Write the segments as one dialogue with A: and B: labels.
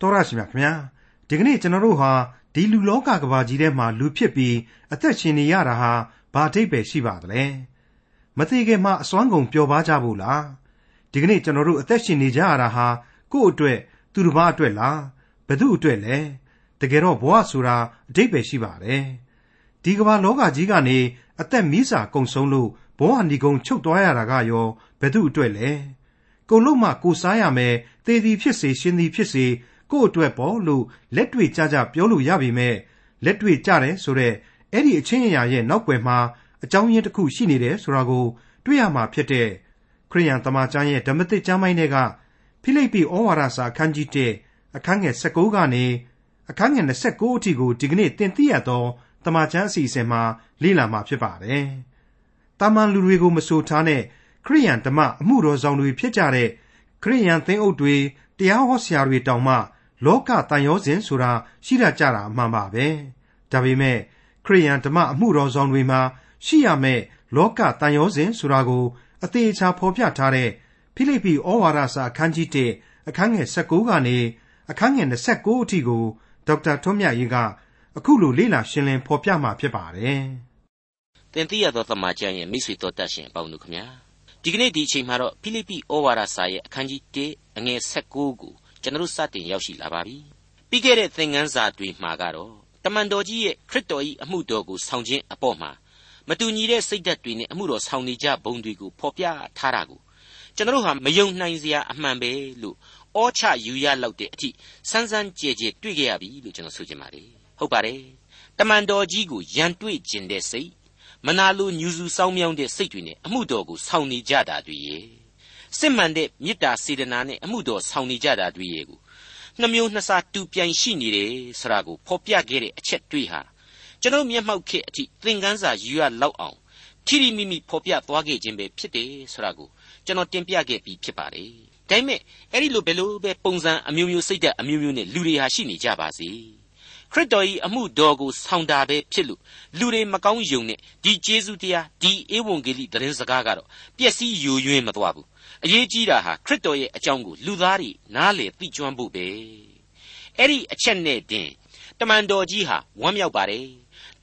A: တော်ရရှိမြခင်ဗျာဒီကနေ့ကျွန်တော်တို့ဟာဒီလူလောကကဘာကြီးထဲမှာလူဖြစ်ပြီးအသက်ရှင်နေရတာဟာဘာအဓိပ္ပာယ်ရှိပါသလဲမသေးခင်မှာအစွမ်းကုန်ပျော်ပါကြဖို့လားဒီကနေ့ကျွန်တော်တို့အသက်ရှင်နေကြရတာဟာကိုယ့်အတွက်သူတစ်ပါးအတွက်လားဘယ်သူအတွက်လဲတကယ်တော့ဘဝဆိုတာအဓိပ္ပာယ်ရှိပါတယ်ဒီကမ္ဘာလောကကြီးကနေအသက်မီးစာကုန်ဆုံးလို့ဘဝဏီကုံချုပ်သွားရတာကရောဘယ်သူအတွက်လဲကိုလို့မှကိုစားရမယ်သေသည်ဖြစ်စေရှင်သည်ဖြစ်စေ ကို့အတွက်ပေါ့လို့လက်တွေ့ကြကြပြောလို့ရပေမဲ့လက်တွေ့ကြတယ်ဆိုတော့အဲ့ဒီအချင်းအရာရဲ့နောက်ွယ်မှာအကြောင်းရင်းတစ်ခုရှိနေတယ်ဆိုတာကို တွေ့ရမှာဖြစ်တဲ့ခရိယန်တမန်ကျမ်းရဲ့ဓမ္မသစ်ကျမ်းပိုင်းတွေကဖိလိပ္ပိဩဝါဒစာအခန်းကြီး1အခန်းငယ်16ကနေအခန်းငယ်29အထိကိုဒီကနေ့သင်သိရသောတမန်ကျမ်းအစီအစဉ်မှာလေ့လာမှာဖြစ်ပါတယ်။တာမန်လူတွေကိုမဆိုထားတဲ့ခရိယန်ဓမ္မအမှုတော်ဆောင်တွေဖြစ်ကြတဲ့ခရိယန်သင်းအုပ်တွေတရားဟောဆရာတွေတောင်မှ လောကတန်ရောစဉ်ဆိုတာရှိရကြတာအမှန်ပါပဲဒါပေမဲ့ခရိယန်ဓမ္မအမှုတော်ဆောင်တွေမှာရှိရမယ့်လောကတန်ရောစဉ်ဆိုတာကိုအသေးချာဖော်ပြထားတဲ့ဖိလိပ္ပိဩဝါဒစာအခန်းကြီး1အခန်းငယ်16ကနေအခန်းငယ်29အထိကိုဒေါက်တာထွန်းမြတ်ရေးကအခုလိုလေ့လာရှင်းလင်းဖော်ပြมาဖြစ်ပါတယ်။
B: သင်သိရသောသမ္မာကျမ်းရဲ့မိတ်ဆွေတော်တတ်ရှင်အပေါင်းတို့ခမညာဒီကနေ့ဒီအချိန်မှာတော့ဖိလိပ္ပိဩဝါဒစာရဲ့အခန်းကြီး1အငယ်16ကို ကျွန်တော်စတင်ရောက်ရှိလာပါပြီပြီးခဲ့တဲ့သင်ခန်းစာတွေမှာကတော့တမန်တော်ကြီးရဲ့ခရစ်တော်၏အမှုတော်ကိုဆောင်ခြင်းအပေါ်မှာမတူညီတဲ့စိတ်ဓာတ်တွေနဲ့အမှုတော်ဆောင်နေကြဘုံတွေကိုဖော်ပြထားတာကိုကျွန်တော်ဟာမယုံနိုင်စရာအမှန်ပဲလို့ဩချယူရလောက်တဲ့အထိစမ်းစမ်းကြဲကြဲတွေ့ကြရပြီလို့ကျွန်တော်ဆိုချင်ပါတယ်ဟုတ်ပါတယ်တမန်တော်ကြီးကိုရန်တွေ့ကျင်တဲ့စိတ်မနာလိုညူစုစောင်းမြောင်းတဲ့စိတ်တွေနဲ့အမှုတော်ကိုဆောင်နေကြတာတွေရဲ့ စစ်မှန်တဲ့မေတ္တာစေတနာနဲ့အမှုတော်ဆောင်နေကြတာတွေရဲ့ကိုနှမျိုးနှစ်စားတူပြိုင်ရှိနေတယ်ဆိုတာကိုဖော်ပြခဲ့တဲ့အချက်တွေဟာကျွန်တော်မျက်မှောက်ခေအထိသင်ခန်းစာယူရလောက်အောင်ထီရီမိမိဖော်ပြသွားခဲ့ခြင်းပဲဖြစ်တယ်ဆိုတာကိုကျွန်တော်တင်ပြခဲ့ပြီးဖြစ်ပါတယ်။ဒါပေမဲ့အဲ့ဒီလိုဘယ်လိုပဲပုံစံအမျိုးမျိုးစိတ်ဓာတ်အမျိုးမျိုးနဲ့လူတွေဟာရှိနေကြပါစေ။ခရစ်တော်၏အမှုတော်ကိုဆောင်တာပဲဖြစ်လို့လူတွေမကောင်းယုံနဲ့ဒီကျေးဇူးတရားဒီဧဝံဂေလိသတင်းစကားကတော့ပျက်စီးယိုယွင်းမသွားဘူး အရေးကြီးတာဟာခရစ်တော်ရဲ့အကြောင်းကိုလူသားတွေနားလေသိကျွမ်းဖို့ပဲအဲ့ဒီအချက်နဲ့တင်တမန်တော်ကြီးဟာဝမ်းမြောက်ပါတယ်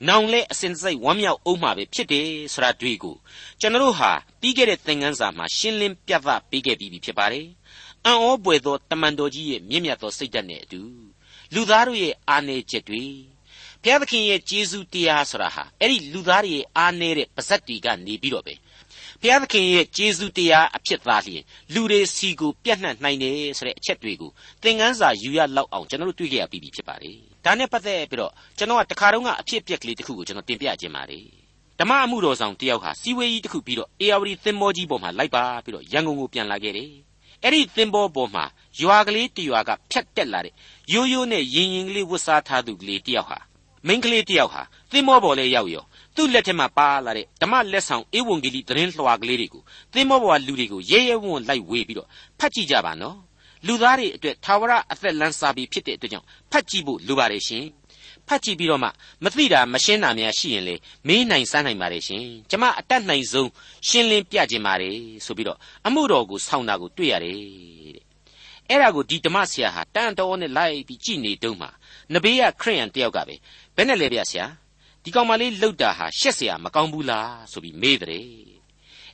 B: နောင်လဲအစဉ်စိတ်ဝမ်းမြောက်အောင်မှာပဲဖြစ်တယ်ဆိုတာတွေ့ကိုကျွန်တော်ဟာပြီးခဲ့တဲ့သင်ခန်းစာမှာရှင်းလင်းပြသပေးခဲ့ပြီးဖြစ်ပါတယ်အံ့ဩပွေသောတမန်တော်ကြီးရဲ့မြင့်မြတ်သောစိတ်ဓာတ်နဲ့အတူလူသားတို့ရဲ့အာနယ်ချက်တွေဘုရားသခင်ရဲ့ကျေးဇူးတရားဆိုတာဟာအဲ့ဒီလူသားတွေရဲ့အာနယ်တဲ့ပါဇက်တီကနေပြီးတော့ပဲ ဘုရားသခင်ရဲ့ကျေးဇူးတရားအဖြစ်သားလျင်လူတွေစီကိုပြန့်နှံ့နိုင်တယ်ဆိုတဲ့အချက်တွေကိုသင်ခန်းစာယူရလောက်အောင်ကျွန်တော်တို့တွေ့ကြရပြီးပြီဖြစ်ပါတယ်။ဒါနဲ့ပတ်သက်ပြီးတော့ကျွန်တော်ကတခါတုန်းကအဖြစ်အပျက်ကလေးတစ်ခုကိုကျွန်တော်တင်ပြခြင်းပါတယ်။ဓမ္မအမှုတော်ဆောင်တယောက်ဟာစီဝေးကြီးတစ်ခုပြီးတော့အေယာဝတီသင်္ဘောကြီးပေါ်မှာလိုက်ပါပြီးတော့ရန်ကုန်ကိုပြန်လာခဲ့တယ်။အဲ့ဒီသင်္ဘောပေါ်မှာရွာကလေးတရွာကဖြတ်တက်လာတဲ့ရိုးရိုးနဲ့ရင်ရင်ကလေးဝတ်စားထားသူကလေးတယောက်ဟာမိန်းကလေးတယောက်ဟာသင်္ဘောပေါ်လဲရောက်ရော သူ့လက်ထက်မှာပါလာတဲ့ဓမ္မလက်ဆောင်ဧဝံဂေလိသတင်းလွှာကလေးတွေကိုသင်္ဘောပေါ်ကလူတွေကိုရဲရဲဝံ့ဝံ့လိုက်ဝေပြီးတော့ဖတ်ကြည့်ကြပါနော်လူသားတွေအတွက်သာဝရအသက်လန်းစာပြီးဖြစ်တဲ့အတွက်ကြောင့်ဖတ်ကြည့်ဖို့လိုပါတယ်ရှင်ဖတ်ကြည့်ပြီးတော့မှမသိတာမရှင်းတာများရှိရင်လေမေးနိုင်စမ်းနိုင်ပါတယ်ရှင်ကျမအတတ်နိုင်ဆုံးရှင်းလင်းပြခြင်းပါတယ်ဆိုပြီးတော့အမှုတော်ကိုဆောင်းတာကိုတွေ့ရတယ်တဲ့အဲ့ဒါကိုဒီဓမ္မဆရာဟာတန်တော်နဲ့လိုက်ပြီးကြည်နေတုန်းမှာနဘေးကခရိယန်တယောက်ကပဲဘယ်နဲ့လဲဗျဆရာ ဒီကောင်မလေးလှုပ်တာဟာရှက်เสียမကောင်းဘူးလားဆိုပြီးမေးတယ်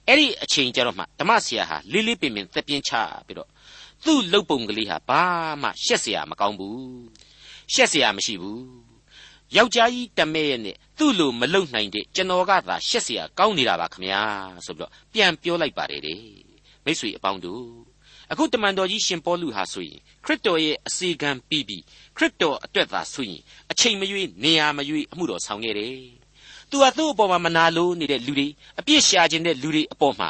B: အဲ့ဒီအချိန်ကျတော့မှဓမ္မဆရာဟာလေးလေးပင်ပင်သက်ပြင်းချပြီးတော့သူ့လှုပ်ပုံကလေးဟာဘာမှရှက်เสียမကောင်းဘူးရှက်เสียမရှိဘူးယောက်ျားကြီးတမဲရဲ့နဲ့သူ့လိုမလုံနိုင်တဲ့ကျွန်တော်ကသာရှက်เสียကောင်းနေတာပါခမညာဆိုပြီးတော့ပြန်ပြောလိုက်ပါတယ်တဲ့မိတ်ဆွေအပေါင်းတို့ အခုတမန်တော်ကြီးရှင်ပေါလုဟာဆိုရင်ခရစ်တော်ရဲ့အစီကံပြီးပြီးခရစ်တော်အတွက်သာဆိုရင်အချိန်မရွေးနေရာမရွေးအမှုတော်ဆောင်ခဲ့တယ်။သူဟာသူ့အပေါ်မှာမနာလိုနေတဲ့လူတွေအပြစ်ရှာခြင်းတဲ့လူတွေအပေါ်မှာ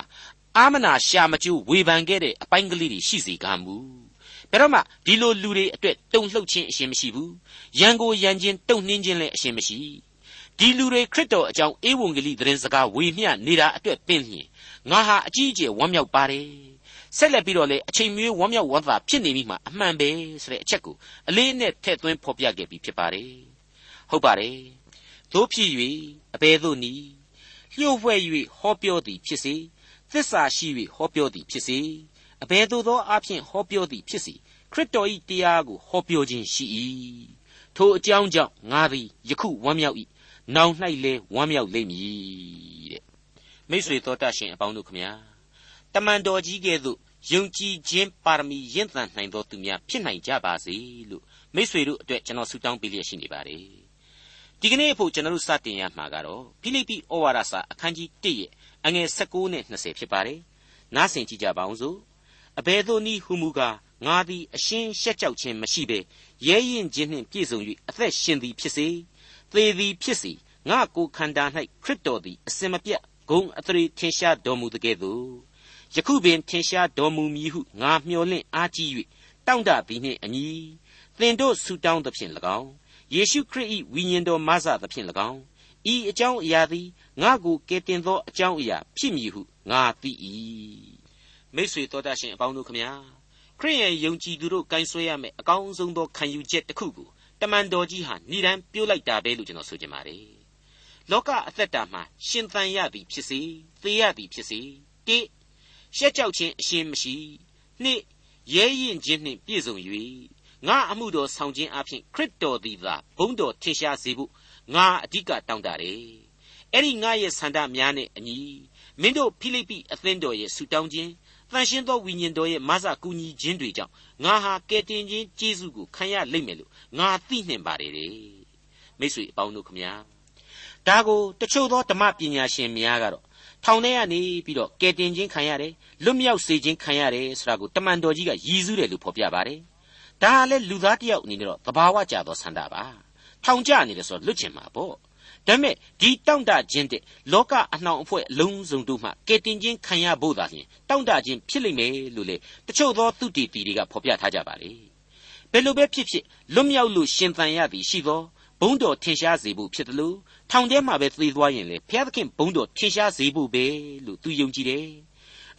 B: အာမနာရှာမကျိုးဝေဖန်ခဲ့တဲ့အပိုင်းကလေးတွေရှိစေကမူ။ဘယ်တော့မှဒီလိုလူတွေအတွက်တုံ့လှုပ်ခြင်းအရှင်မရှိဘူး။ရန်ကိုရန်ခြင်းတုံ့နှင်းခြင်းလည်းအရှင်မရှိ။ဒီလူတွေခရစ်တော်အကြောင်းဧဝံဂေလိသတင်းစကားဝေမျှနေတာအတွက်ပင်လျင်ငါဟာအကြီးအကျယ်ဝမ်းမြောက်ပါတယ် ဆက်လက်ပြီးတော့လေအချိန်မျိုးဝမ်းမြောက်ဝမ်းသာဖြစ်နေပြီမှအမှန်ပဲဆိုတဲ့အချက်ကိုအလေးနဲ့ထည့်သွင်းဖော်ပြခဲ့ပြီးဖြစ်ပါတယ်ဟုတ်ပါတယ်တို့ဖြစ်၍အဘယ်သို့နည်းလျှို့ဝှက်၍ဟောပြောသည်ဖြစ်စေသစ္စာရှိ၍ဟောပြောသည်ဖြစ်စေအဘယ်သို့သောအဖြစ်ဟောပြောသည်ဖြစ်စေခခရစ်တော်၏တရားကိုဟောပြောခြင်းရှိ၏ထိုအကြောင်းကြောင့်ငါသည်ယခုဝမ်းမြောက်၏နောင်၌လည်းဝမ်းမြောက်လိမ့်မည်တဲ့မိတ်ဆွေတော်တတ်ရှင်အပေါင်းတို့ခမညာ တမန်တော်ကြီးကဲ့သို့ ယုံကြည်ခြင်းပါရမီ ရင့်သန်နိုင်သောသူများ ဖြစ်နိုင်ကြပါစေလို့မိတ်ဆွေတို့အတွက် ကျွန်တော်ဆုတောင်းပေးလျက်ရှိနေပါတယ် ဒီကနေ့အဖို့ ကျွန်တော်တို့ စတင်ရမှာကတော့ ဖိလိပ္ပိဩဝါဒစာ အခန်းကြီး1ရဲ့အငယ်16နဲ့20ဖြစ်ပါတယ် နားဆင်ကြကြပါအောင်စို့ အဘယ်သို့နည်းဟုမူကား ငါသည် အရှင်းရှက်ကြောက်ခြင်းမရှိဘဲ ရဲရင်ခြင်းနှင့်ပြည့်စုံ၍အသက်ရှင်သည်ဖြစ်စေ သေသည်ဖြစ်စေ ငါကိုယ်ခန္ဓာ၌ခရစ်တော်သည် အစင်မပြတ် ဂုံအထရေထင်ရှားတော်မူတဲ့ကဲ့သို့ ယခုပင်ထင်ရှားတော်မူမည်ဟုငါမျှော်လင့်အားကြီး၍တောင့်တသည်နှင့်အညီသင်တို့ဆုတောင်းသဖြင့်၎င်းယေရှုခရစ်၏ဝိညာဉ်တော်မဆသဖြင့်၎င်းဤအကြောင်းအရာသည်ငါကိုကယ်တင်သောအကြောင်းအရာဖြစ်မည်ဟုငါသိ၏မိတ်ဆွေတော်တတ်ရှင်အပေါင်းတို့ခမညာခရိယန်ယုံကြည်သူတို့ကင်ဆွဲရမယ့်အကောင်းဆုံးသောခံယူချက်တစ်ခုကိုတမန်တော်ကြီးဟာဏိဒံပြုတ်လိုက်တာပဲလို့ကျွန်တော်ဆိုချင်ပါတယ်လောကအသက်တာမှာရှင်သန်ရသည်ဖြစ်စေသေရသည်ဖြစ်စေတိ ရှက်ကြောက်ခြင်းအရှင်းမရှိနှစ်ရဲရင်ခြင်းနှင့်ပြည့်စုံ၍ငါအမှုတော်ဆောင်ခြင်းအပြင်ခရစ်တော်သည်သာဘုန်းတော်ထင်ရှားစေဖို့ငါအဓိကတောင်းတတယ်အဲ့ဒီငါရဲ့ဆန္ဒများနဲ့အညီမင်းတို့ဖိလိပ္ပိအသင်းတော်ရဲ့ဆူတောင်းခြင်းတန်ရှင်းသောဝိညာဉ်တော်ရဲ့မဆကူညီခြင်းတွေကြောင့်ငါဟာကယ်တင်ခြင်းကျေးဇူးကိုခံရလိမ့်မယ်လို့ငါသိနှင်ပါတယ်တဲ့မိတ်ဆွေအပေါင်းတို့ခမညာဒါကိုတချို့သောဓမ္မပညာရှင်များကတော့ ထောင်ထဲကနေပြီးတော့ကယ်တင်ခြင်းခံရတယ်လွတ်မြောက်စေခြင်းခံရတယ်ဆိုတာကိုတမန်တော်ကြီးကရည်စူးတယ်လို့ဖော်ပြပါတယ်ဒါကလည်းလူသားတယောက်အနေနဲ့တော့သဘာဝကျသောဆန္ဒပါထောင်ကျနေတယ်ဆိုတော့လွတ်ချင်မှာပေါ့ဒါပေမဲ့ဒီတောင့်တခြင်းတဲ့လောကအနှောင်အဖွဲ့အလုံးစုံတို့မှကယ်တင်ခြင်းခံရဖို့သာလျှင်တောင့်တခြင်းဖြစ်လိမ့်မယ်လို့လေတချို့သောသူတီတီတွေကဖော်ပြထားကြပါလေဘယ်လိုပဲဖြစ်ဖြစ်လွတ်မြောက်လို့ရှင်သန်ရသည်ရှိသောဘုံတော်ထင်ရှားစေဖို့ဖြစ်တယ်လို့ ထောင်ထဲမှာပဲသေသွားရင်လေဘုရားသခင်ဘုံတော်ထင်ရှားစေဖို့ပဲလို့သူယုံကြည်တယ်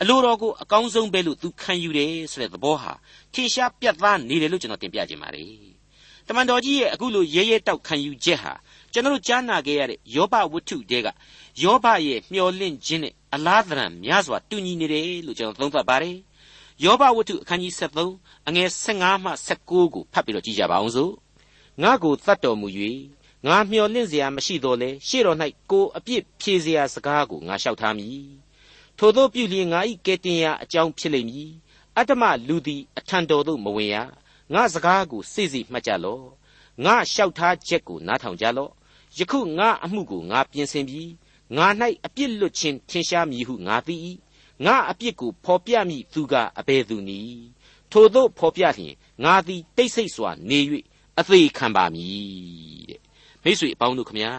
B: အလိုတော်ကိုအကောင်းဆုံးပဲလို့သူခံယူတယ်ဆိုတဲ့သဘောဟာထင်ရှားပြတ်သားနေတယ်လို့ကျွန်တော်တင်ပြခြင်းပါတယ်တမန်တော်ကြီးရဲ့အခုလိုရဲရဲတောက်ခံယူချက်ဟာကျွန်တော်ကြားနာခဲ့ရတဲ့ယောဘဝတ္ထုတဲကယောဘရဲ့မျော်လင့်ခြင်းနဲ့အလားသဏ္ဍာန်များစွာတူညီနေတယ်လို့ကျွန်တော်သုံးသပ်ပါတယ်ယောဘဝတ္ထုအခန်းကြီး73အငယ်15မှ19ကိုဖတ်ပြီးတော့ကြည့်ကြပါအောင်စို့ငါကိုတတ်တော်မူ၍ ငါမျော်လင့်စရာမရှိတော့လေရှေ့တော်၌ကိုအပြစ်ဖြေစရာစကားကိုငါလျှောက်ထားမည်ထို့သောပြုလျင်ငါ၏ကဲတင်ရာအကြောင်းဖြစ်လိမ့်မည်အတ္တမလူသည်အထံတော်သို့မဝင်ရငါစကားကိုစိစိမှတ်ကြလော့ငါလျှောက်ထားချက်ကိုနားထောင်ကြလော့ယခုငါအမှုကိုငါပြင်ဆင်ပြီးငါ၌အပြစ်လွတ်ခြင်းထင်ရှားမည်ဟုငါသိ၏ငါအပြစ်ကိုဖော်ပြမည်သူကအဘယ်သူနည်းထို့သောဖော်ပြလျင်ငါသည်တိတ်ဆိတ်စွာနေ၍အသေးခံပါမည်တဲ့ မိတ်ဆွေအပေါင်းတို့ခမညာ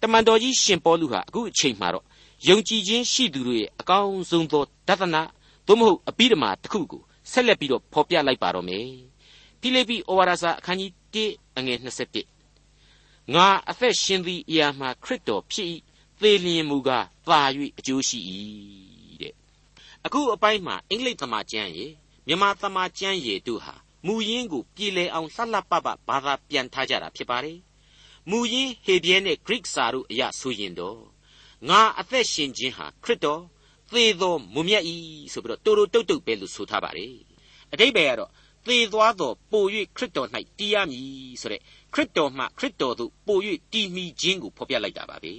B: တမန်တော်ကြီးရှင်ပေါလုဟာအခုအချိန်မှာတော့ယုံကြည်ခြင်းရှိသူတို့ရဲ့အကောင်းဆုံးသောဒသနာသို့မဟုတ်အပိဓမ္မာတစ်ခုကိုဆက်လက်ပြီးတော့ဖော်ပြလိုက်ပါတော့မယ်ဖိလိပ္ပိဩဝါဒစာအခန်းကြီး1အငယ်21ငါအသက်ရှင်သည့်အရာမှာခရစ်တော်ဖြစ်၏သေလျင်မူကားသာ၍အကျိုးရှိ၏တဲ့အခုအပိုင်းမှာအင်္ဂလိပ်သမာကျမ်းရေမြန်မာသမာကျမ်းရေတို့ဟာမူရင်းကိုပြည်လည်အောင်လှလှပပဘာသာပြန်ထားကြတာဖြစ်ပါတယ် မူရင်းဟေဘရဲနဲ့ Greek စာတို့အရဆိုရင်တော့ငါအသက်ရှင်ခြင်းဟာခရစ်တော်သေသောမွမြတ်ဤဆိုပြီးတော့တိုးတိုးတုတ်တုတ်ပဲလို့ဆိုထားပါတယ်အတိတ်ပဲကတော့သေသွားသောပို၍ခရစ်တော်၌တည်ရမည်ဆိုတဲ့ခရစ်တော်မှခရစ်တော်သို့ပို၍တည်မိခြင်းကိုဖော်ပြလိုက်တာပါပဲ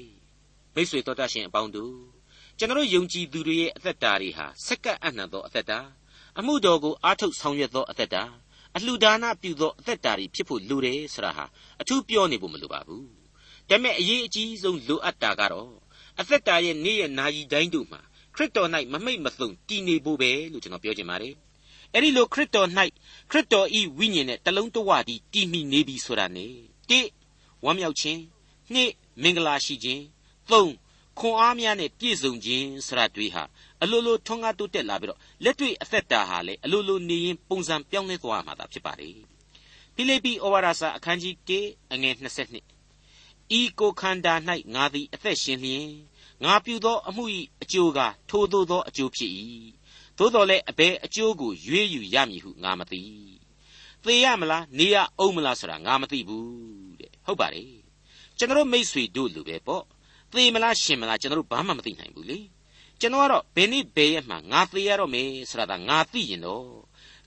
B: မိတ်ဆွေတော်တတ်ရှင်အပေါင်းတို့ကျွန်တော်ယုံကြည်သူတွေရဲ့အသက်တာတွေဟာစက္ကန့်အနှံသောအသက်တာအမှုတော်ကိုအားထုတ်ဆောင်ရွက်သောအသက်တာ အလှူဒါနပြုသောအသက်တာတွေဖြစ်ဖို့လိုတယ်ဆိုတာဟာအထူးပြောနေဖို့မလိုပါဘူးဒါပေမဲ့အရေးအကြီးဆုံးလိုအပ်တာကတော့အသက်တာရဲ့နေ့ရက်နာရီတိုင်းတို့မှာခရစ်တော်၌မမိတ်မသုံတည်နေဖို့ပဲလို့ကျွန်တော်ပြောချင်ပါတယ်အဲ့ဒီလိုခရစ်တော်၌ခရစ်တော်ဤဝိညာဉ်နဲ့တလုံးတဝတည်းတည်မိနေပြီဆိုတာနဲ့တိဝမ်းမြောက်ခြင်းနှစ်မင်္ဂလာရှိခြင်းသုံး ခွန်အားများနဲ့ပြည့်စုံခြင်းဆရာတွေဟာအလိုလိုထွန်းကားတိုးတက်လာပြီးတော့လက်တွေ့အသက်တာဟာလည်းအလိုလိုနေရင်ပုံစံပြောင်းလဲသွားမှာသာဖြစ်ပါလေဖိလိပ္ပိဩဝါဒစာအခန်းကြီး1အငယ်22ဤကိုခန္ဓာ၌ငါသည်အသက်ရှင်လျင်ငါပြုသောအမှု၏အကျိုးကထိုသို့သောအကျိုးဖြစ်၏သို့တော်လည်းအဘယ်အကျိုးကိုရွေးယူရမည်ဟုငါမသိသေရမလားနေရအောင်မလားဆိုတာငါမသိဘူးတဲ့ဟုတ်ပါတယ်ကျွန်တော်မိษွေတို့လူပဲပေါ့ သေမလားရှင်မလားကျွန်တော်ဘာမှမသိနိုင်ဘူးလေကျွန်တော်ကတော့ဘယ်နည်းဘယ်ရက်မှငါသေရတော့မယ်ဆိုတာကငါသိရင်တော့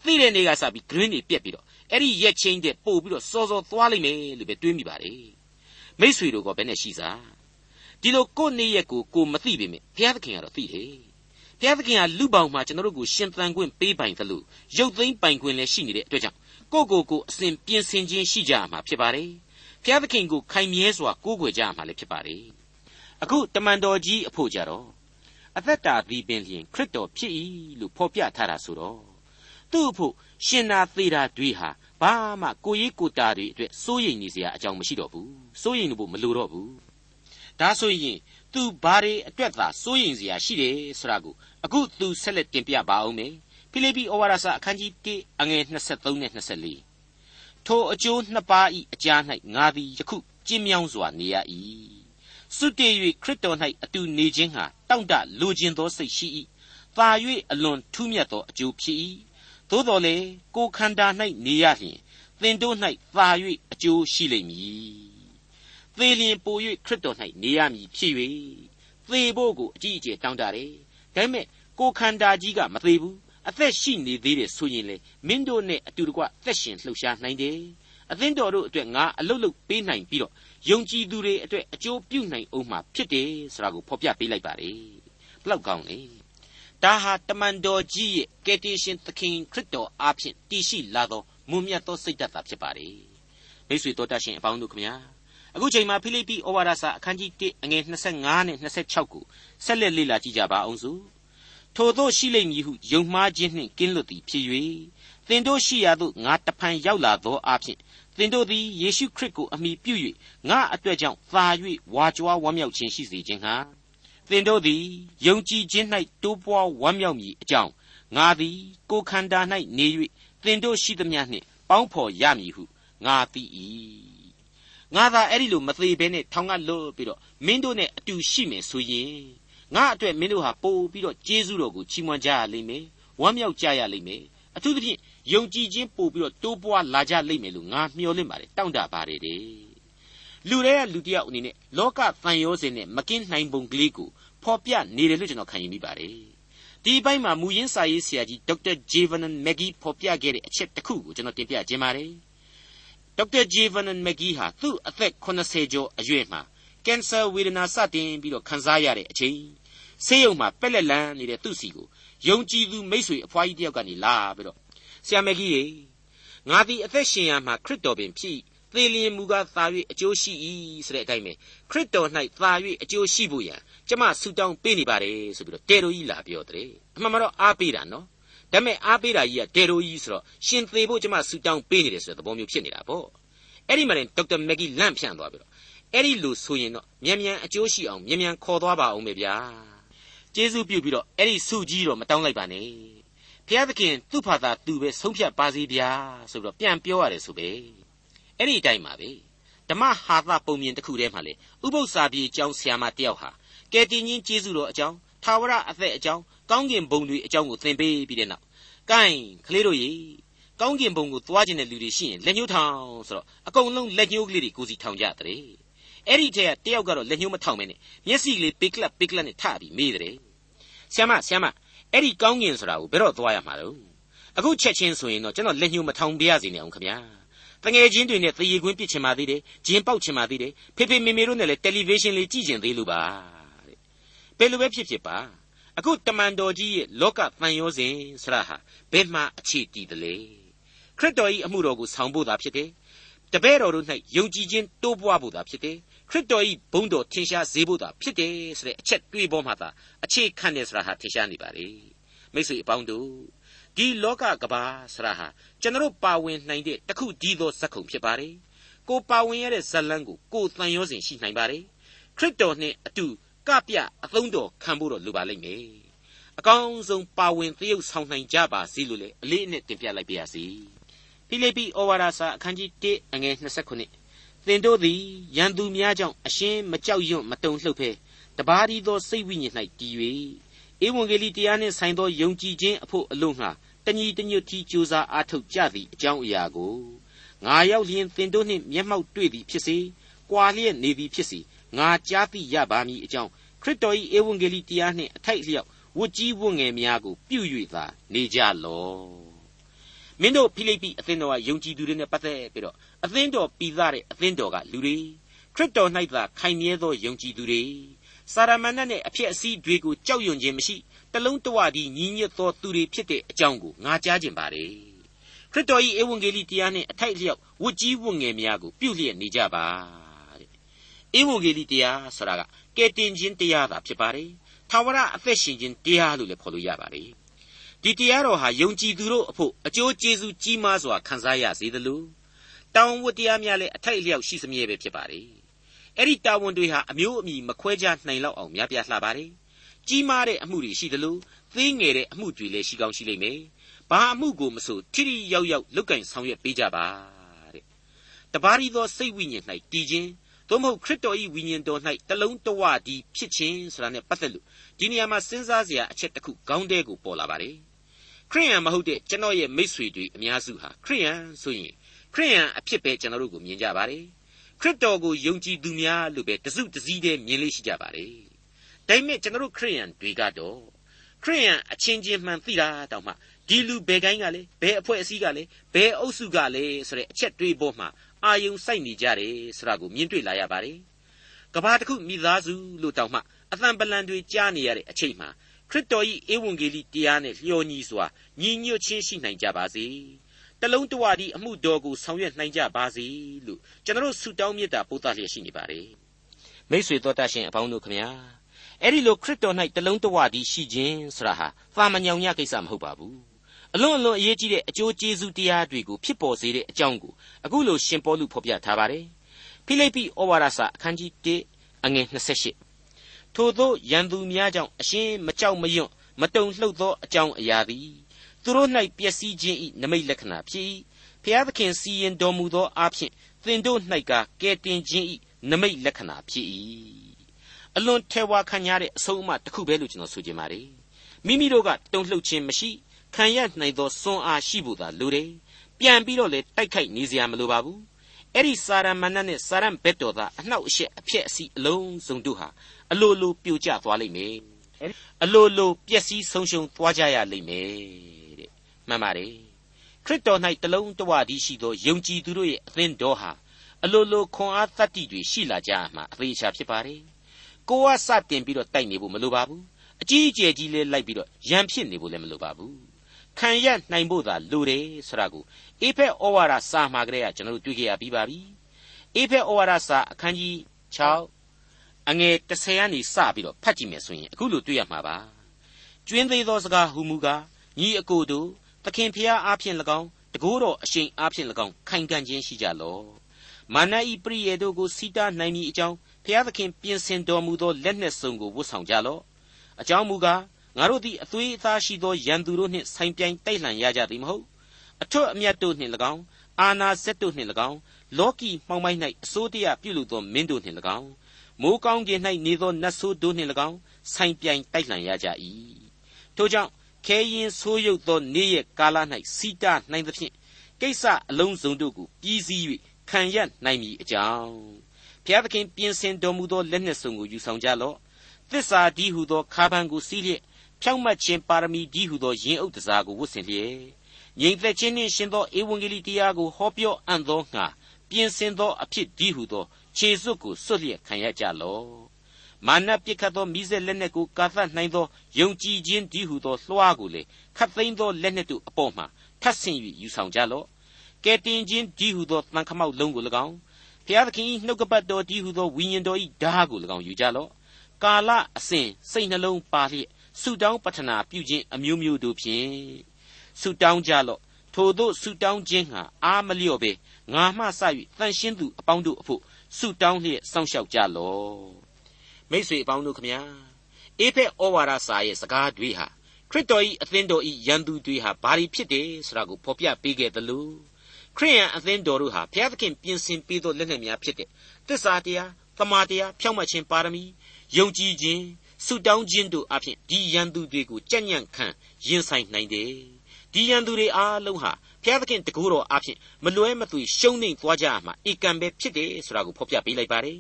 B: သိတဲ့နေ့ကစပြီး green တွေပြက်ပြီးတော့အဲ့ဒီရက်ချင်းတဲ့ပို့ပြီးတော့စောစောသွားလိမ့်မယ်လို့ပဲတွေးမိပါတယ်မိษွေတို့ကဘယ်နဲ့ရှိစားဒီလိုကိုယ့်နေ့ရက်ကိုကိုမသိပေမဲ့ဘုရားသခင်ကတော့သိတယ်ဘုရားသခင်ကလူပေါင်းမှာကျွန်တော်တို့ကိုရှင်သန်ခွင့်ပေးပိုင်သလိုရုပ်သိမ်းပိုင်ခွင့်လည်းရှိနေတဲ့အတွက်ကြောင့်ကိုကိုကိုအစဉ်ပြင်ဆင်ခြင်းရှိကြမှာဖြစ်ပါတယ်ဘုရားသခင်ကိုခိုင်မြဲစွာကိုးကွယ်ကြမှာလည်းဖြစ်ပါတယ် အခုတမန်တော်ကြီးအဖို့ကြတော့အသက်တာသည်ပင်လျင်ခရစ်တော်ဖြစ်၏လို့ဖော်ပြထားတာဆိုတော့သူ့အဖို့ရှင်နာသေးတာတွေဟာဘာမှကိုရေးကိုတာတွေအတွက်စိုးရိမ်နေစရာအကြောင်းမရှိတော့ဘူးစိုးရိမ်လို့မလိုတော့ဘူးဒါဆိုရင်သူဘာတွေအတွက်သာစိုးရိမ်စရာရှိတယ်ဆိုတာကိုအခုသူဆက်လက်တင်ပြပါအောင်မယ်ဖိလိပ္ပိဩဝါဒစာအခန်းကြီး1အငယ်23နဲ့24ထိုအကျိုးနှစ်ပါးဤအကြား၌ငါသည်ယခုကျင်းမြောင်းစွာနေရ၏ စွတ်တည်၍ခရစ်တော်၌အတူနေခြင်းဟာတောင့်တလိုခြင်းသောစိတ်ရှိ၏သာ၍အလွန်ထူးမြတ်သောအကျိုးဖြစ်၏သို့တော်လေကိုခန္ဓာ၌နေရလျင်သင်တို့၌သာ၍အကျိုးရှိလိမ့်မည်သေလျင်ပို၍ခရစ်တော်၌နေရမည်ဖြစ်၍သေဖို့ကိုအကြီးအကျယ်တောင်းတတယ်ဒါပေမဲ့ကိုခန္ဓာကြီးကမသေးဘူးအသက်ရှိနေသေးတယ်ဆိုရင်လေမင်းတို့နဲ့အတူတကွသက်ရှင်လှုပ်ရှားနိုင်တယ်အသင်းတော်တို့အတွက်ငါအလုတ်လုတ်ပေးနိုင်ပြီးတော့ ယုံကြည်သူတွေအတွက်အကျိုးပြုနိုင်အောင်မှာဖြစ်တယ်ဆိုတာကိုဖော်ပြပေးလိုက်ပါတယ်ဘလောက်ကောင်းလဲဒါဟာတမန်တော်ကြီးရဲ့ကယ်တင်ရှင်သခင်ခရစ်တော်အားဖြင့်တည်ရှိလာသောမွန်မြတ်သောစိတ်ဓာတ်သာဖြစ်ပါတယ်မိတ်ဆွေတော်တတ်ရှင်အပေါင်းတို့ခမညာအခုချိန်မှာဖိလိပ္ပိဩဝါဒစာအခန်းကြီး1အငယ်25နဲ့26ကိုဆက်လက်လေ့လာကြည့်ကြပါအောင်စို့ထိုတို့ရှိလိမ့်မည်ဟုယုံမှားခြင်းနှင့်ကင်းလွတ်သည်ဖြစ်၍သင်တို့ရှိရာသို့ငါတဖန်ရောက်လာသောအဖြစ် သင်တို့သည်ယေရှုခရစ်ကိုအမိပြု၍ငါအတွက်ကြောင့်သာ၍ဝါကြွားဝမ်းမြောက်ခြင်းရှိစေခြင်းဟာသင်တို့သည်ယုံကြည်ခြင်း၌တိုးပွားဝမ်းမြောက်မည်အကြောင်းငါသည်ကိုခန္ဓာ၌နေ၍သင်တို့ရှိသမျှနှင့်ပေါင်းဖော်ရမည်ဟုငါသိ၏ငါသာအဲ့ဒီလိုမသေးဘဲနဲ့ထောင်ကလွတ်ပြီးတော့မင်းတို့နဲ့အတူရှိမယ်ဆိုရင်ငါအတွက်မင်းတို့ဟာပို့ပြီးတော့ကျေးဇူးတော်ကိုချီးမွမ်းကြရလိမ့်မယ်ဝမ်းမြောက်ကြရလိမ့်မယ်အထူးသဖြင့် ယုံကြည်ခြင်းပို့ပြီးတော့တိုးပွားလာကြလိမ့်မယ်လို့ငါမျှော်လင့်ပါတယ်တောင့်တပါတယ်တဲ့လူတွေကလူတယောက်အနေနဲ့လောကတန်ရောစင်နဲ့မကင်းနိုင်ပုံကလေးကိုဖော်ပြနေတယ်လို့ကျွန်တော်ခံယူမိပါတယ်ဒီအပိုင်းမှာမူရင်းစာရေးဆရာကြီးဒေါက်တာဂျေဗန်နန်မက်ဂီဖော်ပြခဲ့တဲ့အချက်တစ်ခုကိုကျွန်တော်တင်ပြခြင်းပါတယ်ဒေါက်တာဂျေဗန်နန်မက်ဂီဟာသူ့အသက်80ကျော်အရွယ်မှာကင်ဆာဝေဒနာစတင်ပြီးတော့ခံစားရတဲ့အချိန်ဆေးရုံမှာပက်လက်လန်းနေတဲ့သူ့စီကိုယုံကြည်သူမိတ်ဆွေအဖွားကြီးတယောက်ကနေလာပြီးတော့ ဆရာမကြီးရေငါသည်အသက်ရှင်ရမှာခရစ်တော်ပင်ဖြစ်သေလျင်မူကားသာ၍အကျိုးရှိ၏ဆိုတဲ့အတိုင်းပဲခရစ်တော်၌သာ၍အကျိုးရှိဖို့ရန်ကျမဆုတောင်းပေးနေပါတယ်ဆိုပြီးတော့တေရိုကြီးလာပြောတဲ့အမှန်မှတော့အားပေးတာနော်ဒါပေမဲ့အားပေးတာကြီးကတေရိုကြီးဆိုတော့ရှင်သေဖို့ကျမဆုတောင်းပေးနေတယ်ဆိုတဲ့သဘောမျိုးဖြစ်နေတာပေါ့အဲ့ဒီမှာရင်ဒေါက်တာမက်ဂီလန့်ဖြန့်သွားပြီးတော့အဲ့ဒီလိုဆိုရင်တော့မြန်မြန်အကျိုးရှိအောင်မြန်မြန်ခေါ်သွားပါအောင်ပဲဗျာကျေးဇူးပြုပြီးတော့အဲ့ဒီဆုကြီးတော့မတောင်းလိုက်ပါနဲ့ ဘုရားသခင်သူ့ဖာသာသူပဲဆုံးဖြတ်ပါစေဗျာဆိုပြီးတော့ပြန်ပြောရတယ်ဆိုပဲအဲ့ဒီအတိုင်းပါပဲဓမ္မဟာသပုံမြင်တစ်ခုတည်းမှာလေဥပု္ပ္ပစာပြေအကြောင်းဆရာမတယောက်ဟာကယ်တင်ရှင်ကျေးဇူးတော်အကြောင်းသာဝရအသက်အကြောင်းကောင်းကင်ဘုံတွေအကြောင်းကိုသင်ပေးပြီးတဲ့နောက်ကဲကလေးတို့ရေကောင်းကင်ဘုံကိုသွားခြင်းတဲ့လူတွေရှိရင်လက်ညှိုးထောင်ဆိုတော့အကုန်လုံးလက်ညှိုးကလေးတွေကိုစီထောင်ကြတဲ့အဲ့ဒီထဲကတယောက်ကတော့လက်ညှိုးမထောင်မဲနဲ့မျက်စိကလေးပိကလပ်ပိကလပ်နဲ့ထပြီးမေးတယ်ဆ iam ဆ iam အဲ့ဒီကောင်းကင်ဆိုတာကိုဘယ်တော့သွားရမှာတော့အခုချက်ချင်းဆိုရင်တော့ကျွန်တော်လက်ညှိုးမထောင်ပြရစီနေအောင်ခင်ဗျာတငယ်ချင်းတွေနဲ့သရေခွင်းပစ်ချင်ပါသေးတယ်ဂျင်းပေါက်ချင်ပါသေးတယ်ဖေဖေမေမေတို့နဲ့လည်းတယ်လီဗေးရှင်းလေးကြည့်ချင်သေးလို့ပါတဲ့ဘယ်လိုပဲဖြစ်ဖြစ်ပါအခုတမန်တော်ကြီးရဲ့လောကတန်ရောစဉ်ဆရာဟာဘယ်မှအခြေတည်တယ်လေခရစ်တော်၏အမှုတော်ကိုဆောင်ဖို့သာဖြစ်တယ်တပည့်တော်တို့၌ယုံကြည်ခြင်းတိုးပွားဖို့သာဖြစ်တယ် ခရစ်တော်၏ဘုန်းတော်ထင်ရှားစေဖို့သာဖြစ်တယ်ဆိုတဲ့အချက်တွေးပေါ်မှာသာအခြေခံတယ်ဆိုတာဟာထင်ရှားနေပါလေမိတ်ဆွေအပေါင်းတို့ဒီလောကကဘာဆရာဟာကျွန်တော်ပါဝင်နိုင်တဲ့တခုဒီသောဇက်ခုံဖြစ်ပါတယ်ကိုပါဝင်ရတဲ့ဇလန်းကိုကိုတန်ရောစဉ်ရှိနိုင်ပါတယ်ခရစ်တော်နဲ့အတူကပြအသုံးတော်ခံဖို့တော့လိုပါလိမ့်မယ်အကောင်းဆုံးပါဝင်သရုပ်ဆောင်နိုင်ကြပါစေလို့လေအလေးအနက်တင်ပြလိုက်ပါရစေဖိလိပ္ပိဩဝါဒစာအခန်းကြီး1အငယ်29 သင်တို့သည်ရန်သူများကြောင့်အရှင်းမကြောက်ရွံ့မတုန်လှုပ်ဖဲတပါးဒီသောစိတ်ဝိညာဉ်၌တည်၍ဧဝံဂေလိတရားနှင့်ဆိုင်သောယုံကြည်ခြင်းအဖို့အလို့ငှာတညီတညွတ်တီကြိုးစားအားထုတ်ကြသည့်အကြောင်းအရာကိုငါရောက်လျင်သင်တို့နှင့်မျက်မှောက်တွေ့သည်ဖြစ်စေ၊ကွာလျက်နေသည်ဖြစ်စေငါကြားသိရပါမည်အကြောင်းခရစ်တော်၏ဧဝံဂေလိတရားနှင့်အထိုက်လျောက်ဝတ်ကြီးဝတ်ငယ်များကိုပြု၍သာနေကြလော့မင်းတို့ဖိလိပ္ပိအသင်းတော်ကယုံကြည်သူတွေနဲ့ပတ်သက်ပြီးတော့ အသင်းတော်ပြီးသားတဲ့အသင်းတော်ကလူတွေခရစ်တော်၌သာခိုင်မြဲသောယုံကြည်သူတွေစာရမဏတ်နဲ့အဖြစ်အစည်းတွေကိုကြောက်ရွံ့ခြင်းမရှိတလုံးတဝတည်းညီညွတ်သောသူတွေဖြစ်တဲ့အကြောင်းကိုငါကြားခြင်းပါတယ်ခရစ်တော်၏ဧဝံဂေလိတရားနှင့်အထိုက်အလျောက်ဝတ်ကြီးဝတ်ငယ်များကိုပြုလျက်နေကြပါတဲ့ဧဝံဂေလိတရားဆိုတာကကယ်တင်ခြင်းတရားသာဖြစ်ပါတယ်ထာဝရအသက်ရှင်ခြင်းတရားလို့လည်းခေါ်လို့ရပါတယ်ဒီတရားတော်ဟာယုံကြည်သူတို့အဖို့အကျိုးကျေးဇူးကြီးမားစွာခံစားရစေသလို တောင်းဝတ်တရားများလည်းအထိုက်အလျောက်ရှိစမြဲပဲဖြစ်ပါတယ်အဲ့ဒီတာဝန်တွေဟာအမျိုးအမည်မခွဲခြားနိုင်လောက်အောင်များပြားလှပါတယ်ကြီးမားတဲ့အမှုတွေရှိသလိုသေးငယ်တဲ့အမှုတွေလည်းရှိကောင်းရှိလိမ့်မယ်ဘာအမှုကိုမဆိုထိထိရောက်ရောက်လုတ်ကင်ဆောင်ရွက်ပေးကြပါတဲ့တပါးရီသောစိတ်ဝိညာဉ်၌တည်ခြင်းသို့မဟုတ်ခရစ်တော်၏ဝိညာဉ်တော်၌တလုံးတဝတည်းဖြစ်ခြင်းဆိုတာနဲ့ပတ်သက်လို့ဒီနေရာမှာစဉ်းစားစရာအချက်တစ်ခုခေါင်းထဲကိုပေါ်လာပါတယ်ခရိယန်မဟုတ်တဲ့ကျွန်တော်ရဲ့မိษွေတွေအများစုဟာခရိယန်ဆိုရင်ခ ရိယန်အဖြစ်ပဲကျွန်တော်တို့ကိုမြင်ကြပါတယ်ခရစ်တော်ကိုယုံကြည်သူများလို့ပဲတစုတစည်းတည်းမြင်လေးရှိကြပါတယ်ဒါပေမဲ့ကျွန်တော်တို့ခရိယန်တွေကတော့ခရိယန်အချင်းချင်းမှန်သိတာတောင်မှဒီလူဘယ်ကိုင်းကလဲဘယ်အဖွဲ့အစည်းကလဲဘယ်အုပ်စုကလဲဆိုတဲ့အချက်တွေးပေါ်မှာအာယုံစိုက်နေကြတယ်ဆိုတာကိုမြင်တွေ့လာရပါတယ်ကဘာတစ်ခုမိသားစုလို့တောင်မှအသံပလံတွေကြားနေရတဲ့အချိန်မှာခရစ်တော်၏ဧဝံဂေလိတရားနဲ့လျော်ညီစွာညီညွတ်ခြင်းရှိနိုင်ကြပါစေ တလုံးတဝတည်းအမှုတော်ကိုဆောင်ရွက်နိုင်ကြပါစေလို့ကျွန်တော်ဆုတောင်းမေတ္တာပို့သလျက်ရှိနေပါတယ်မိတ်ဆွေတော်တတ်ရှင်အပေါင်းတို့ခမညာအဲ့ဒီလိုခရစ်တော်၌တလုံးတဝတည်းရှိခြင်းဆိုတာဟာသာမညောင်ညကိစ္စမဟုတ်ပါဘူးအလွန်အလွန်အရေးကြီးတဲ့အကျိုးကျေးဇူးတရားတွေကိုဖြစ်ပေါ်စေတဲ့အကြောင်းကိုအခုလိုရှင်ပေါလုဖော်ပြထားပါတယ်ဖိလိပ္ပိဩဝါဒစာအခန်းကြီး1အငယ်28ထို့သောယံသူများကြောင့်အရှင်းမကြောက်မရွံ့မတုန်လှုပ်သောအကြောင်းအရာသည် သူတို့၌ပျက်စီးခြင်း၏နမိတ်လက္ခဏာဖြစ်၏ဖျားသခင်စီရင်တော်မူသောအဖြစ်သင်တို့၌ကကဲတင်ခြင်း၏နမိတ်လက္ခဏာဖြစ်၏အလွန်ထဲဝါခံရတဲ့အဆုံးအမတစ်ခုပဲလို့ကျွန်တော်ဆိုချင်ပါတယ်မိမိတို့ကတုန်လှုပ်ခြင်းမရှိခံရနိုင်သောစွမ်းအားရှိဖို့သာလိုတယ်ပြန်ပြီးတော့လေတိုက်ခိုက်နေစရာမလိုပါဘူးအဲ့ဒီစာရမဏတ်နဲ့စာရန်ဘက်တော်သားအနှောက်အယှက်အဖြစ်အစီအလုံးစုံတို့ဟာအလိုလိုပြိုကျသွားလိမ့်မယ်အလိုလိုပျက်စီးဆုံးရှုံးသွားကြရလိမ့်မယ် မှန်ပါတယ်ခရစ်တော်၌တလုံးတဝတည်းရှိသောယုံကြည်သူတို့ရဲ့အသင်းတော်ဟာအလိုလိုခွန်အားတတ္တိတွေရှိလာကြမှာအသေးချာဖြစ်ပါတယ်ကိုကစတင်ပြီးတော့တိုက်နေဖို့မလိုပါဘူးအကြီးအကျယ်ကြီးလေးလိုက်ပြီးတော့ရန်ဖြစ်နေဖို့လည်းမလိုပါဘူးခံရနိုင်ဖို့သာလိုတယ်ဆိုတာကိုအေဖက်ဩဝါဒစာမှာကလေးကကျွန်တော်တို့တွေ့ကြရပြီးပါပြီအေဖက်ဩဝါဒစာအခန်းကြီး6အငယ်30ကနေစပြီးတော့ဖတ်ကြည့်မယ်ဆိုရင်အခုလိုတွေ့ရမှာပါကျွင်းသေးသောစကားဟူမူကားညီအကိုတို့သ ခင်ဖျားအားဖြင့်၎င်းတကိုးတော်အရှိန်အားဖြင့်၎င်းခိုင်ခံ့ခြင်းရှိကြလော့မာနဤပရိယေတို့ကိုစီတာနိုင်မည်အကြောင်းဖျားသခင်ပြင်ဆင်တော်မူသောလက်နှင့်စုံကိုဝတ်ဆောင်ကြလော့အကြောင်းမူကားငါတို့သည်အသွေးအသားရှိသောရန်သူတို့နှင့်ဆိုင်ပြိုင်တိုက်လှန်ရကြသည်မဟုတ်အထွတ်အမြတ်တို့နှင့်၎င်းအာနာဇက်တို့နှင့်၎င်းလောကီမှောင်မိုက်၌အစိုးတရားပြုလုပ်သောမင်းတို့နှင့်၎င်းမိုးကောင်းကင်၌နေသောနတ်ဆိုးတို့နှင့်၎င်းဆိုင်ပြိုင်တိုက်လှန်ရကြ၏ထို့ကြောင့် ခဲရင်ဆိုးရုပ်သောနေ့ရက်ကာလ၌စီတာနိုင်သဖြင့်ကိစ္စအလုံးစုံတို့ကိုပြီးစီး၍ခံရနိုင်မည်အကြောင်းဘုရားသခင်ပြင်ဆင်တော်မူသောလက်နှင့်စုံကိုယူဆောင်ကြလော့သစ္စာဒီဟုသောခါးပန်းကိုစီးလျက်ဖြောင့်မတ်ခြင်းပါရမီဒီဟုသောယင်းဥဒ္ဒစာကိုဝတ်ဆင်လျက်ငြိမ်သက်ခြင်းနှင့်ရှင်သောဧဝံဂေလိတရားကိုဟောပြောအံ့သောငှာပြင်ဆင်သောအဖြစ်ဒီဟုသောခြေစွပ်ကိုစွတ်လျက်ခံရကြလော့ မာနပစ်ခတ်သောမိစေလက်နက်ကိုကာသနိုင်သောယုံကြည်ခြင်းဒီဟုသောလွှားကိုလေခတ်သိမ်းသောလက်နက်တို့အပေါ်မှာထပ်ဆင့်၍ယူဆောင်ကြလော့ကဲတင်ခြင်းဒီဟုသောတန်ခမောက်လုံးကို၎င်းဘုရားသခင်၏နှုတ်ကပတ်တော်ဒီဟုသောဝိညာဉ်တော်၏ဓာတ်ကို၎င်းယူကြလော့ကာလအစဉ်စိတ်နှလုံးပါလျက်ဆုတောင်းပတနာပြုခြင်းအမျိုးမျိုးတို့ဖြင့်ဆုတောင်းကြလော့ထိုတို့ဆုတောင်းခြင်းဟာအာမလျော့ပဲငါမှစ၍တန်ရှင်းသူအပေါင်းတို့အဖို့ဆုတောင်းလျက်စောင့်ရှောက်ကြလော့ မိတ်ဆွေအပေါင်းတို့ခမညာအေဖက်ဩဝါဒစာရဲ့စကားတွေဟာခရစ်တော်၏အသင်းတော်၏ယံသူတွေဟာဘာတွေဖြစ်တယ်ဆိုတာကိုဖော်ပြပေးခဲ့သလိုခရိယန်အသင်းတော်တို့ဟာဘုရားသခင်ပြင်ဆင်ပေးသောလက်နက်များဖြစ်တဲ့သစ္စာတရားသမာတရားဖြောင့်မတ်ခြင်းပါရမီယုံကြည်ခြင်းဆုတောင်းခြင်းတို့အပြင်ဒီယံသူတွေကိုကြံ့ညံ့ခံရင်ဆိုင်နိုင်တယ်ဒီယံသူတွေအားလုံးဟာဘုရားသခင်တကူတော်အပြင်မလွဲမသွေရှုံးနိမ့်သွားကြမှာဧကံပဲဖြစ်တယ်ဆိုတာကိုဖော်ပြပေးလိုက်ပါတယ်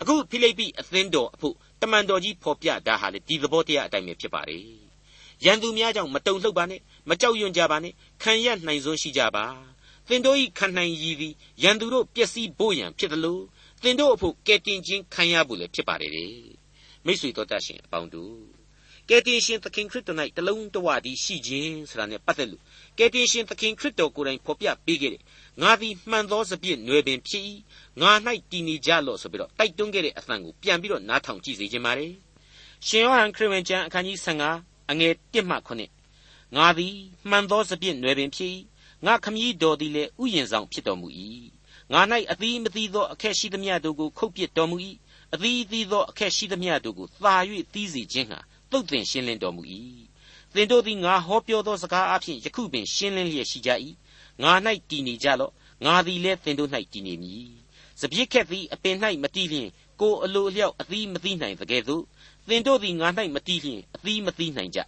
B: အခုဖိလိပ္ပိအသင်းတော်အဖို့တမန်တော်ကြီးဖော်ပြတာဟာလေဒီသဘောတရားအတိုင်းပဲဖြစ်ပါတယ်ရန်သူများကြောင့်မတုန်လှုပ်ပါနဲ့မမကြောက်ရွံ့ကြပါနဲ့ခံရနိုင်စွမ်းရှိကြပါသင်တို့ဤခံနိုင်ရည်သည်ရန်သူတို့ပျက်စီးဖို့ရန်ဖြစ်တယ်လို့သင်တို့အဖို့ကဲတင်ခြင်းခံရဖို့လည်းဖြစ်ပါတယ်မိတ်ဆွေတော်တတ်ရှင်အပေါင်းတို့ ကယ်တင်ရှင်သခင်ခရစ်တော်၌တလုံးတဝတည်းရှိခြင်းဆိုတာနဲ့ပတ်သက်လို့ကယ်တင်ရှင်သခင်ခရစ်တော်ကိုယ်တိုင်ဖော်ပြပေးခဲ့တယ်ငါသည်မှန်သောစပြည့်နွယ်ပင်ဖြစ်၏ငါ၌တည်နေကြလော့ဆိုပြီးတော့တိုက်တွန်းခဲ့တဲ့အသံကိုပြန်ပြီးတော့နားထောင်ကြည့်စေခြင်းပါတယ်ရှင်ယောဟန်ခရစ်ဝင်ကျမ်းအခန်းကြီး15အငယ်1မှ9ငါသည်မှန်သောစပြည့်နွယ်ပင်ဖြစ်၏ငါခမည်းတော်သည်လည်းဥယျင်ဆောင်ဖြစ်တော်မူ၏ငါ၌အသီးမသီးသောအခက်ရှိသမျှတို့ကိုခုတ်ပစ်တော်မူ၏အသီးသီးသောအခက်ရှိသမျှတို့ကိုသာ၍သီးစေခြင်းဟာ တုတ်တင်ရှင်းလင်းတော်မူ၏သင်တို့သည်ငါဟောပြောသောစကားအဖြစ်ယခုပင်ရှင်းလင်းလျက်ရှိကြ၏ငါ၌တည်နေကြလော့ငါသည်လည်းသင်တို့၌တည်နေမည်စပြစ်ခက်သည်အပင်၌မတည်လျင်ကိုအလိုအလျောက်အသီးမသီးနိုင်သကဲ့သို့သင်တို့သည်ငါ၌မတည်လျင်အသီးမသီးနိုင်ကြ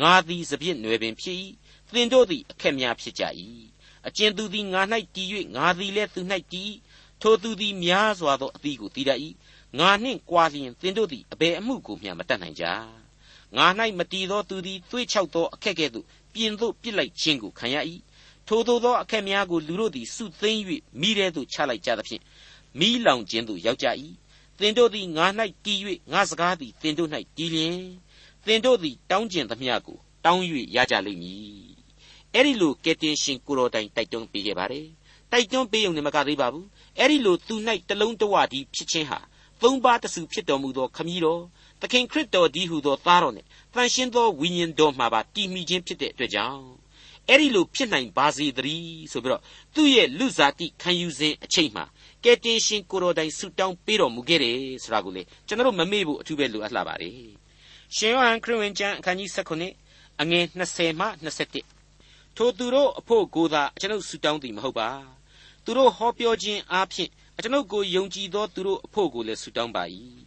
B: ငါသည်စပြစ်နွယ်ပင်ဖြစ်၏သင်တို့သည်အခက်များဖြစ်ကြ၏အကျဉ်သူသည်ငါ၌တည်၍ငါသည်လည်းသူ၌တည်ထိုသူသည်များစွာသောအသီးကိုတည်တတ်၏ငါနှင့်ကြွားလျင်သင်တို့သည်အဘယ်အမှုကိုမျှမတတ်နိုင်ကြ ငါ၌မတည်သောသူသည်သွေးချောက်သောအခက်ကဲ့သို့ပြင်သို့ပြစ်လိုက်ခြင်းကိုခံရ၏ထိုသို့သောအခက်များကိုလူတို့သည်စုသိမ်း၍မိထဲသို့ချလိုက်ကြသဖြင့်မိလောင်ခြင်းသို့ရောက်ကြ၏သင်တို့သည်ငါ၌တည်၍ငါစကားသည်သင်တို့၌တည်လျင်သင်တို့သည်တောင်းကျင်သမျှကိုတောင်း၍ရကြလိမ့်မည်အဲ့ဒီလိုကယ်တင်ရှင်ကိုတော်တိုင်တိုက်တွန်းပေးခဲ့ပါတယ်တိုက်တွန်းပေးုံနဲ့မကသေးပါဘူးအဲ့ဒီလိုသူ၌တလုံးတဝတည်းဖြစ်ခြင်းဟာသုံးပါးတစုဖြစ်တော်မူသောခမည်းတော် သခင်ခရစ်တော်ဒီဟုသောသားတော်နှင့်တန်ရှင်းသောဝိညာဉ်တော်မှာပါတည်မိခြင်းဖြစ်တဲ့အတွက်ကြောင့်အဲ့ဒီလိုဖြစ်နိုင်ပါစေတည်းဆိုပြီးတော့သူ့ရဲ့လူစားတိခံယူစဉ်အချိန်မှာကယ်တင်ရှင်ကိုတော်တိုင်ဆုတောင်းပေးတော်မူခဲ့တယ်ဆိုတာကိုလေကျွန်တော်မမေ့ဖို့အထူးပဲလိုအပ်လာပါတယ်ရှင်ယောဟန်ခရစ်ဝင်ကျမ်းအခန်းကြီး19အငယ်20မှ21ထိုသူတို့အဖို့ကိုသာကျွန်ုပ်ဆုတောင်းသည်မဟုတ်ပါသူတို့ဟောပြောခြင်းအားဖြင့်ကျွန်ုပ်ကိုယုံကြည်သောသူတို့အဖို့ကိုလည်းဆုတောင်းပါ၏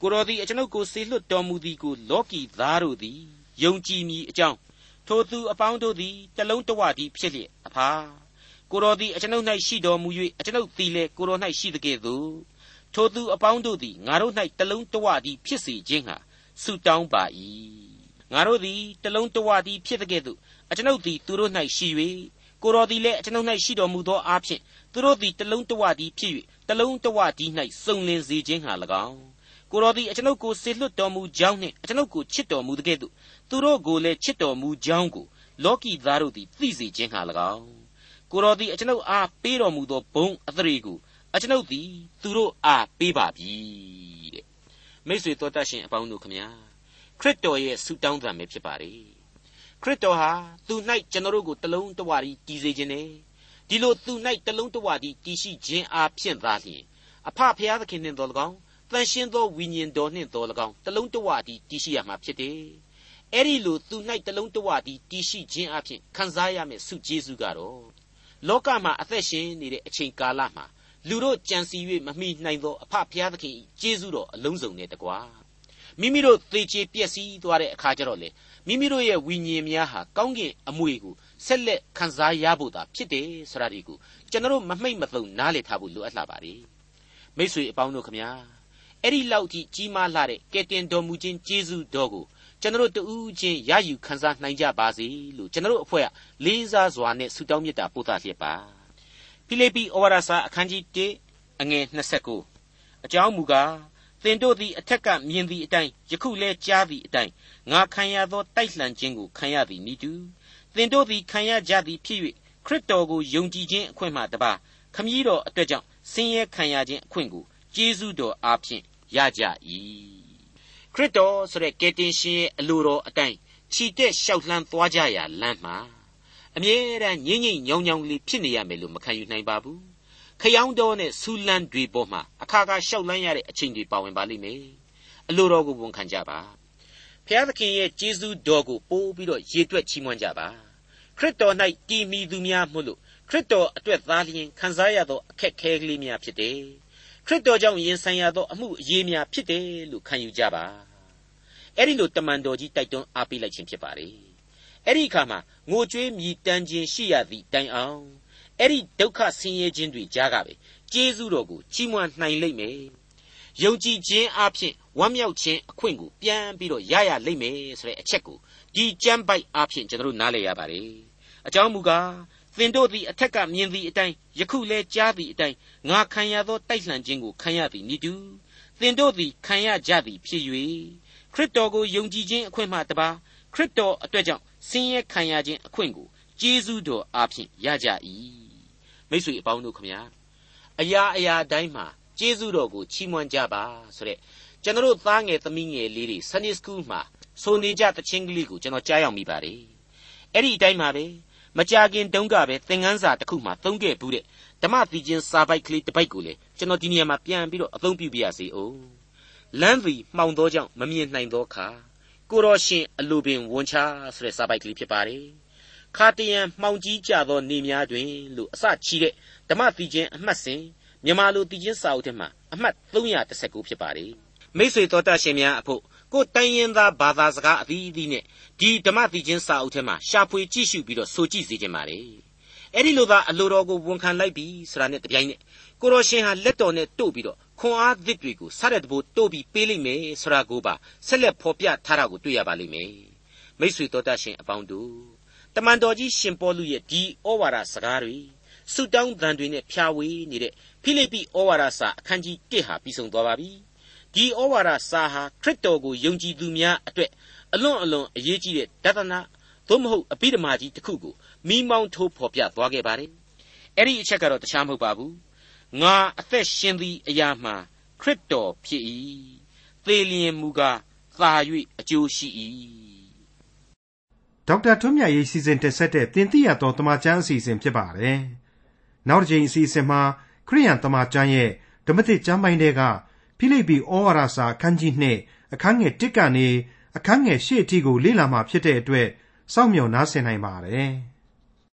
B: ကိုတော်သည်ကျွန်ုပ်ကိုစေလွှတ်တော်မူသည်ကိုလောကီသားတို့သည်ယုံကြည်မည်အကြောင်းထိုသူအပေါင်းတို့သည်တလုံးတဝတည်းဖြစ်လျက်အဖာကိုတော်သည်အကျွန်ုပ်၌ရှိတော်မူ၍အကျွန်ုပ်သည်လည်းကိုတော်၌ရှိသကဲ့သို့ထိုသူအပေါင်းတို့သည်ငါတို့၌တလုံးတဝတည်းဖြစ်စေခြင်းဟာဆုတောင်းပါ၏ငါတို့သည်တလုံးတဝတည်းဖြစ်သကဲ့သို့အကျွန်ုပ်သည်သူတို့၌ရှိ၍ကိုတော်သည်လည်းအကျွန်ုပ်၌ရှိတော်မူသောအားဖြင့်သူတို့သည်တလုံးတဝတည်းဖြစ်၍တလုံးတဝတည်း၌စုံလင်စေခြင်းဟာ၎င်း ကိုတော်သည်အကျွန်ုပ်ကိုစေလွှတ်တော်မူကြောင်းနှင့်အကျွန်ုပ်ကိုချစ်တော်မူသကဲ့သို့သူတို့ကိုလည်းချစ်တော်မူကြောင်းကိုလောကီသားတို့သည်သိစေခြင်းဟာ၎င်းကိုတော်သည်အကျွန်ုပ်အားပေးတော်မူသောဘုံအသရေကိုအကျွန်ုပ်သည်သူတို့အားပေးပါပြီတဲ့မိတ်ဆွေတော်တတ်ရှင်အပေါင်းတို့ခမညာခရစ်တော်ရဲ့ဆုတောင်းသံပဲဖြစ်ပါလေခရစ်တော်ဟာသူ၌ကျွန်တော်တို့ကိုတလုံးတဝါရီတည်စေခြင်းနဲ့ဒီလိုသူ၌တလုံးတဝါဒီတည်ရှိခြင်းအားဖြင့်သာလျှင်အဖဖျားသခင်နှင့်တော်၎င်း တန်ရှင်းသောဝိညာဉ်တော်နှင့်တော်၎င်းတလုံးတဝါဒီတည်ရှိရမှာဖြစ်တယ်။အဲ့ဒီလိုသူ၌တလုံးတဝါဒီတည်ရှိခြင်းအပြင်ခံစားရမယ့်ဆုကျေးဇူးကတော့လောကမှာအသက်ရှင်နေတဲ့အချိန်ကာလမှာလူတို့ကြံစီ၍မမိနိုင်သောအဖဖျားသခင်ကျေးဇူးတော်အလုံးစုံနဲ့တကွာမိမိတို့သေချေပျက်စီးသွားတဲ့အခါကျတော့လေမိမိတို့ရဲ့ဝိညာဉ်များဟာကောင်းကင်အမွေကိုဆက်လက်ခံစားရဖို့သာဖြစ်တယ်ဆိုတာဒီကိုကျွန်တော်မမှိတ်မသုံနားလည်ထားဖို့လိုအပ်လာပါ रे မိတ်ဆွေအပေါင်းတို့ခမညာ အဲ့ဒီလောက်ကြီးကြီးမားလာတဲ့ကယ်တင်တော်မူခြင်းကျေးဇူးတော်ကိုကျွန်တော်တို့တူးချင်းရယူခံစားနိုင်ကြပါစေလို့ကျွန်တော်တို့အဖွဲ့ကလေးစားစွာနဲ့ဆုတောင်းမေတ္တာပို့သလျက်ပါဖိလိပ္ပိဩဝါဒစာအခန်းကြီး1အငယ်29အကြောင်းမူကားသင်တို့သည်အထက်ကမြင်သည့်အတိုင်းယခုလဲကြားသည့်အတိုင်းငါခံရသောတိုက်လှန်ခြင်းကိုခံရသည်နိတူသင်တို့သည်ခံရကြသည်ဖြစ်၍ခရစ်တော်ကိုယုံကြည်ခြင်းအခွင့်မှတပါခမည်းတော်အတွက်ကြောင့်ဆင်းရဲခံရခြင်းအခွင့်ကို ကျေးဇူးတော်အားဖြင့်ရကြ၏ခရစ်တော်ဆိုတဲ့ကယ်တင်ရှင်ရဲ့အလိုတော်အတိုင်းခြိတက်လျှောက်လှမ်းသွားကြရာလမ်းမှာအမြဲတမ်းငြိမ့်ငြိမ့်ညောင်ညောင်လေးဖြစ်နေရမယ်လို့မခံယူနိုင်ပါဘူးခယောင်းတော်နဲ့ဆူလန်းတွေပေါ်မှာအခါခါလျှောက်လန်းရတဲ့အချိန်တွေပါဝင်ပါလိမ့်မယ်အလိုတော်ကိုဝန်ခံကြပါဖျားသခင်ရဲ့ကျေးဇူးတော်ကိုပို့ပြီးတော့ရေတွက်ချီးမွမ်းကြပါခရစ်တော်၌တည်မီသူများမို့လို့ခရစ်တော်အတွက်သားလျင်ခံစားရသောအခက်ခဲကလေးများဖြစ်တယ် ခရစ်တော်ကြောင့်ရင်ဆိုင်ရသောအမှုအရေးများဖြစ်တယ်လို့ခံယူကြပါအဲ့ဒီလိုတမန်တော်ကြီးတိုက်တွန်းအားပေးလိုက်ခြင်းဖြစ်ပါလေအဲ့ဒီအခါမှာငိုကြွေးမြည်တမ်းခြင်းရှိရသည့်တိုင်အောင်အဲ့ဒီဒုက္ခဆင်းရဲခြင်းတွေကြားကပဲကျေးဇူးတော်ကိုချီးမွမ်းနိုင်လိမ့်မယ်ယုံကြည်ခြင်းအပြင်ဝမ်းမြောက်ခြင်းအခွင့်ကိုပြန်ပြီးတော့ရရလိမ့်မယ်ဆိုတဲ့အချက်ကိုဒီကြမ်းပိုက်အားဖြင့်ကျွန်တော်တို့နားလည်ရပါတယ်အကြောင်းမူကား သင်တို့သည်အထက်ကမြင်သည့်အတိုင်းယခုလဲကြားသည့်အတိုင်းငါခံရသောတိုက်လှန်ခြင်းကိုခံရသည်နိတူသင်တို့သည်ခံရကြသည်ဖြစ်၍ခရစ်တော်ကိုယုံကြည်ခြင်းအခွင့်မှတပါခရစ်တော်အတွက်ကြောင့်ဆင်းရဲခံရခြင်းအခွင့်ကိုကျေးဇူးတော်အားဖြင့်ရကြ၏မိတ်ဆွေအပေါင်းတို့ခမညာအရာအရာတိုင်းမှာကျေးဇူးတော်ကိုချီးမွမ်းကြပါဆိုတဲ့ကျွန်တော်သားငယ်သမီးငယ်လေးတွေ Sunday School မှာဆိုနေကြတခြင်းကလေးကိုကျွန်တော်ကြားရောက်မိပါတယ်အဲ့ဒီအတိုင်းပါပဲ မကြခင်တုန်းကပဲသင်ခန်းစာတစ်ခုမှသုံးခဲ့ဘူးတဲ့ဓမ္မသီချင်းစာပိုက်ကလေးတစ်ပိုက်ကိုလေကျွန်တော်ဒီနေရာမှာပြန်ပြီးတော့အသုံးပြုပြရစီအောင်လမ်းသည်မှောင်သောကြောင့်မမြင်နိုင်သောအခါကိုတော်ရှင်အလိုပင်ဝန်ချဆိုတဲ့စာပိုက်ကလေးဖြစ်ပါတယ်ခါတရံမှောင်ကြီးကြသောနေများတွင်လို့အစချီးတဲ့ဓမ္မသီချင်းအမှတ်စဉ်မြန်မာလိုသီချင်းစာအုပ်ထဲမှာအမှတ်319ဖြစ်ပါတယ်မိတ်ဆွေတော်တတ်ရှင်များအဖို့ ကိုတိုင်းရင်သားဘာသာစကားအသီးသီးနဲ့ဒီဓမ္မသီချင်းစာအုပ်ထဲမှာရှာဖွေကြည့်ရှုပြီးတော့ဆိုကြည့်စေခြင်းပါလေအဲ့ဒီလိုသာအလိုတော်ကိုဝန်ခံလိုက်ပြီဆိုတာနဲ့တပြိုင်နက်ကိုရောရှင်ဟာလက်တော်နဲ့တို့ပြီးတော့ခွန်အားသစ်တွေကိုစားတဲ့တဘိုးတို့ပြီးပေးလိမ့်မယ်ဆိုတာကိုပါဆက်လက်ဖော်ပြထားတာကိုတွေ့ရပါလိမ့်မယ်မိတ်ဆွေတော်တတ်ရှင်အပေါင်းတို့တမန်တော်ကြီးရှင်ပေါလုရဲ့ဒီဩဝါဒစကားတွေဆုတောင်းသံတွေနဲ့ဖြာဝေနေတဲ့ဖိလိပ္ပိဩဝါဒစာအခန်းကြီး1ဟာပြီးဆုံးသွားပါပြီ ဒီဩဝါဒစာဟာခရစ်တော်ကိုယုံကြည်သူများအတွက်အလွန်အလွန်အရေးကြီးတဲ့ဒသနာသို့မဟုတ်အပိဓမ္မာကြီးတစ်ခုကိုမိမောင်းထိုးဖော်ပြသွားခဲ့ပါတယ်အဲ့ဒီအချက်ကတော့တခြားမဟုတ်ပါဘူးငါအသက်ရှင်သည့်အရာမှာခရစ်တော်ဖြစ်၏သေလျင်မူကားသာ၍အကျိုးရှိ၏
A: ဒေါက်တာထွန်းမြတ်ရေးစီစဉ်တင်ဆက်တဲ့တင်ပြတော်တမချန်းအစီအစဉ်ဖြစ်ပါတယ်နောက်တစ်ချိန်အစီအစဉ်မှာခရိယန်တမချန်းရဲ့ဓမ္မသစ်ကျမ်းပိုင်းတွေက ဖိလိပ္ပိဩဝါဒစာအခန်းကြီး2အခန်းငယ်1ကနေအခန်းငယ်8အထိကို လေ့လာမှဖြစ်တဲ့အတွက် စောင့်မျှော်နားဆင်နိုင်ပါတယ်။